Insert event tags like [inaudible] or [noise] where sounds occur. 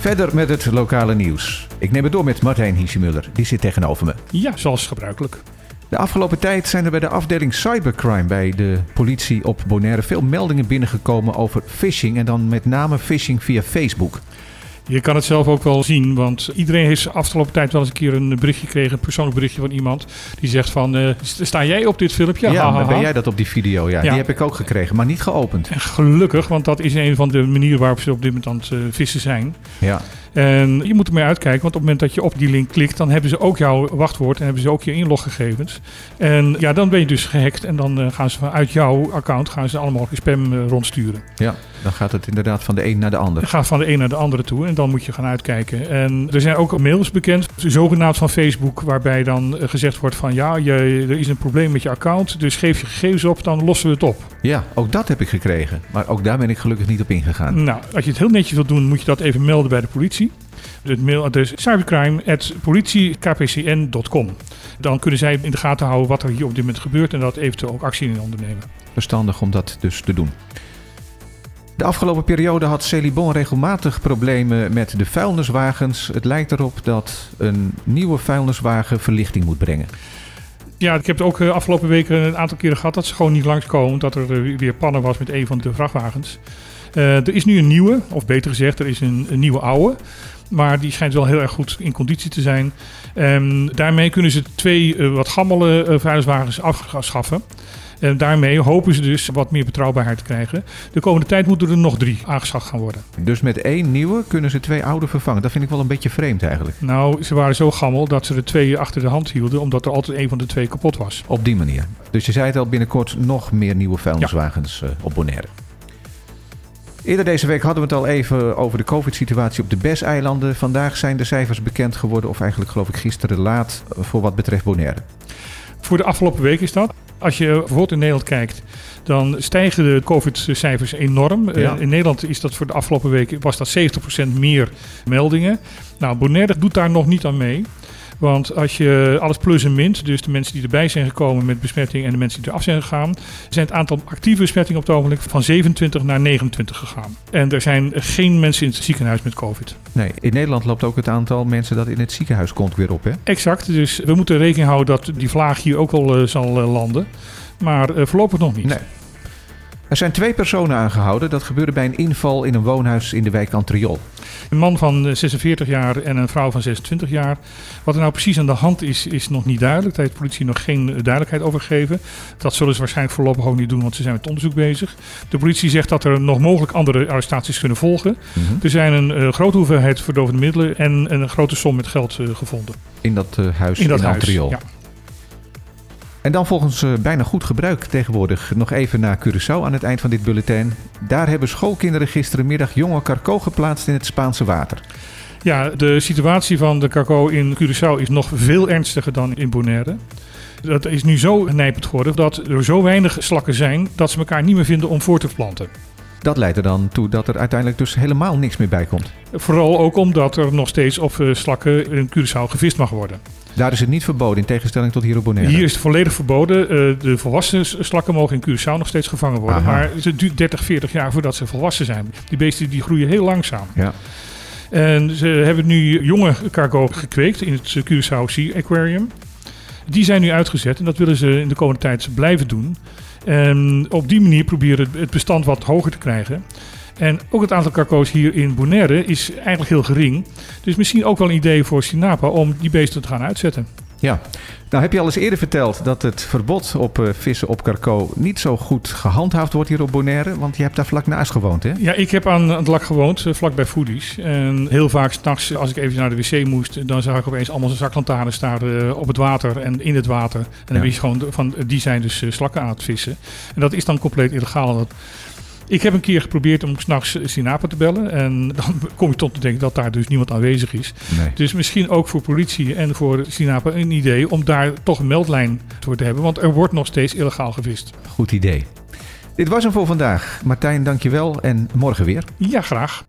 Verder met het lokale nieuws. Ik neem het door met Martijn Hiesjemuller. Die zit tegenover me. Ja, zoals gebruikelijk. De afgelopen tijd zijn er bij de afdeling cybercrime bij de politie op Bonaire veel meldingen binnengekomen over phishing. En dan met name phishing via Facebook. Je kan het zelf ook wel zien, want iedereen heeft de afgelopen tijd wel eens een keer een berichtje gekregen, een persoonlijk berichtje van iemand die zegt van, eh, sta jij op dit filmpje? Ja, Ha, ha, maar ben jij dat op die video? Ja, Ja. die heb ik ook gekregen, maar niet geopend. En gelukkig, want dat is een van de manieren waarop ze op dit moment aan het eh, vissen zijn. Ja, En je moet ermee uitkijken, want op het moment dat je op die link klikt, dan hebben ze ook jouw wachtwoord en hebben ze ook je inloggegevens. En ja, dan ben je dus gehackt en dan eh, gaan ze vanuit jouw account gaan ze allemaal spam eh, rondsturen. ja, dan gaat het inderdaad van de een naar de ander. Het gaat van de een naar de andere toe en dan moet je gaan uitkijken. En er zijn ook mails bekend, zogenaamd van Facebook, waarbij dan eh, gezegd wordt van ja, je, er is een probleem met je account, dus geef je gegevens op, dan lossen we het op. Ja, ook dat heb ik gekregen. Maar ook daar ben ik gelukkig niet op ingegaan. Nou, als je het heel netjes wilt doen, moet je dat even melden bij de politie. Het mailadres cybercrime.politiekpcn.com. Dan kunnen zij in de gaten houden wat er hier op dit moment gebeurt en dat eventueel ook actie in ondernemen. Verstandig om dat dus te doen. De afgelopen periode had Celibon regelmatig problemen met de vuilniswagens. Het lijkt erop dat een nieuwe vuilniswagen verlichting moet brengen. Ja, ik heb het ook de afgelopen weken een aantal keren gehad dat ze gewoon niet langskomen. Dat er eh, weer pannen was met een van de vrachtwagens. Eh, er is nu een nieuwe, of beter gezegd, er is een, een nieuwe oude. Maar die schijnt wel heel erg goed in conditie te zijn. En daarmee kunnen ze twee eh, wat gammele eh, vuilniswagens afschaffen. En daarmee hopen ze dus wat meer betrouwbaarheid te krijgen. De komende tijd moeten er nog drie aangeschaft gaan worden. Dus met één nieuwe kunnen ze twee oude vervangen. Dat vind ik wel een beetje vreemd eigenlijk. Nou, ze waren zo gammel dat ze er twee achter de hand hielden, omdat er altijd een van de twee kapot was. Op die manier. Dus je zei het al, binnenkort nog meer nieuwe vuilniswagens op Bonaire. Eerder deze week hadden we het al even over de COVID-situatie op de BES-eilanden. Vandaag zijn de cijfers bekend geworden, of eigenlijk geloof ik gisteren laat, voor wat betreft Bonaire. Voor de afgelopen week is dat. Als je bijvoorbeeld in Nederland kijkt, dan stijgen de COVID-cijfers enorm. Eh, Ja. in Nederland is dat voor de afgelopen week was dat 70% meer meldingen. Nou, Bonaire doet daar nog niet aan mee. Want als je alles plus en mint, dus de mensen die erbij zijn gekomen met besmetting en de mensen die eraf zijn gegaan, zijn het aantal actieve besmettingen op het ogenblik van 27 naar 29 gegaan. En er zijn geen mensen in het ziekenhuis met COVID. Nee, in Nederland loopt ook het aantal mensen dat in het ziekenhuis komt weer op, hè? Exact, dus we moeten rekening houden dat die vlaag hier ook wel eh, zal eh, landen. Maar eh, voorlopig nog niet. Nee. Er zijn twee personen aangehouden. Dat gebeurde bij een inval in een woonhuis in de wijk Antriol. Een man van eh, 46 jaar en een vrouw van 26 jaar. Wat er nou precies aan de hand is, is nog niet duidelijk. Daar heeft de politie nog geen eh, duidelijkheid over gegeven. Dat zullen ze waarschijnlijk voorlopig ook niet doen, want ze zijn met onderzoek bezig. De politie zegt dat er nog mogelijk andere arrestaties kunnen volgen. Er zijn een eh, grote hoeveelheid verdovende middelen en een grote som met geld eh, gevonden. In dat eh, huis In in, dat huis. Antriol. Ja. En dan volgens eh, bijna goed gebruik tegenwoordig nog even naar Curaçao aan het eind van dit bulletin. Daar hebben schoolkinderen gisterenmiddag jonge carco geplaatst in het Spaanse water. Ja, de situatie van de carco in Curaçao is nog veel ernstiger dan in Bonaire. Dat is nu zo nijpend geworden dat er zo weinig slakken zijn dat ze elkaar niet meer vinden om voor te planten. Dat leidt er dan toe dat er uiteindelijk dus helemaal niks meer bij komt. Vooral ook omdat er nog steeds op eh, slakken in Curaçao gevist mag worden. Daar is het niet verboden in tegenstelling tot hier op Bonaire. Hier is het volledig verboden. Eh, de volwassen slakken mogen in Curaçao nog steeds gevangen worden. Aha. Maar het duurt 30, 40 jaar voordat ze volwassen zijn. Die beesten die groeien heel langzaam. Ja. En ze hebben nu jonge cargo gekweekt in het eh, Curaçao Sea Aquarium. Die zijn nu uitgezet en dat willen ze in de komende tijd blijven doen. En op die manier proberen het bestand wat hoger te krijgen. En ook het aantal carco's hier in Bonaire is eigenlijk heel gering. Dus misschien ook wel een idee voor Sinapa om die beesten te gaan uitzetten. Ja. Nou heb je al eens eerder verteld dat het verbod op eh, vissen op carco niet zo goed gehandhaafd wordt hier op Bonaire. Want je hebt daar vlak naast gewoond, hè? Ja, ik heb aan het lak gewoond, eh, vlakbij Foodies. En heel vaak s'nachts, als ik even naar de wc moest, dan zag ik opeens allemaal zaklantaarns staan eh, op het water en in het water. En dan Ja. wist je gewoon van, die zijn dus slakken aan het vissen. En dat is dan compleet illegaal. Dat- Ik heb een keer geprobeerd om s'nachts Sinapa te bellen. En [laughs] dan kom je tot te denken dat daar dus niemand aanwezig is. Nee. Dus misschien ook voor politie en voor Sinapa een idee om daar toch een meldlijn voor te hebben. Want er wordt nog steeds illegaal gevist. Goed idee. Dit was hem voor vandaag. Martijn, dankjewel en morgen weer. Ja, graag.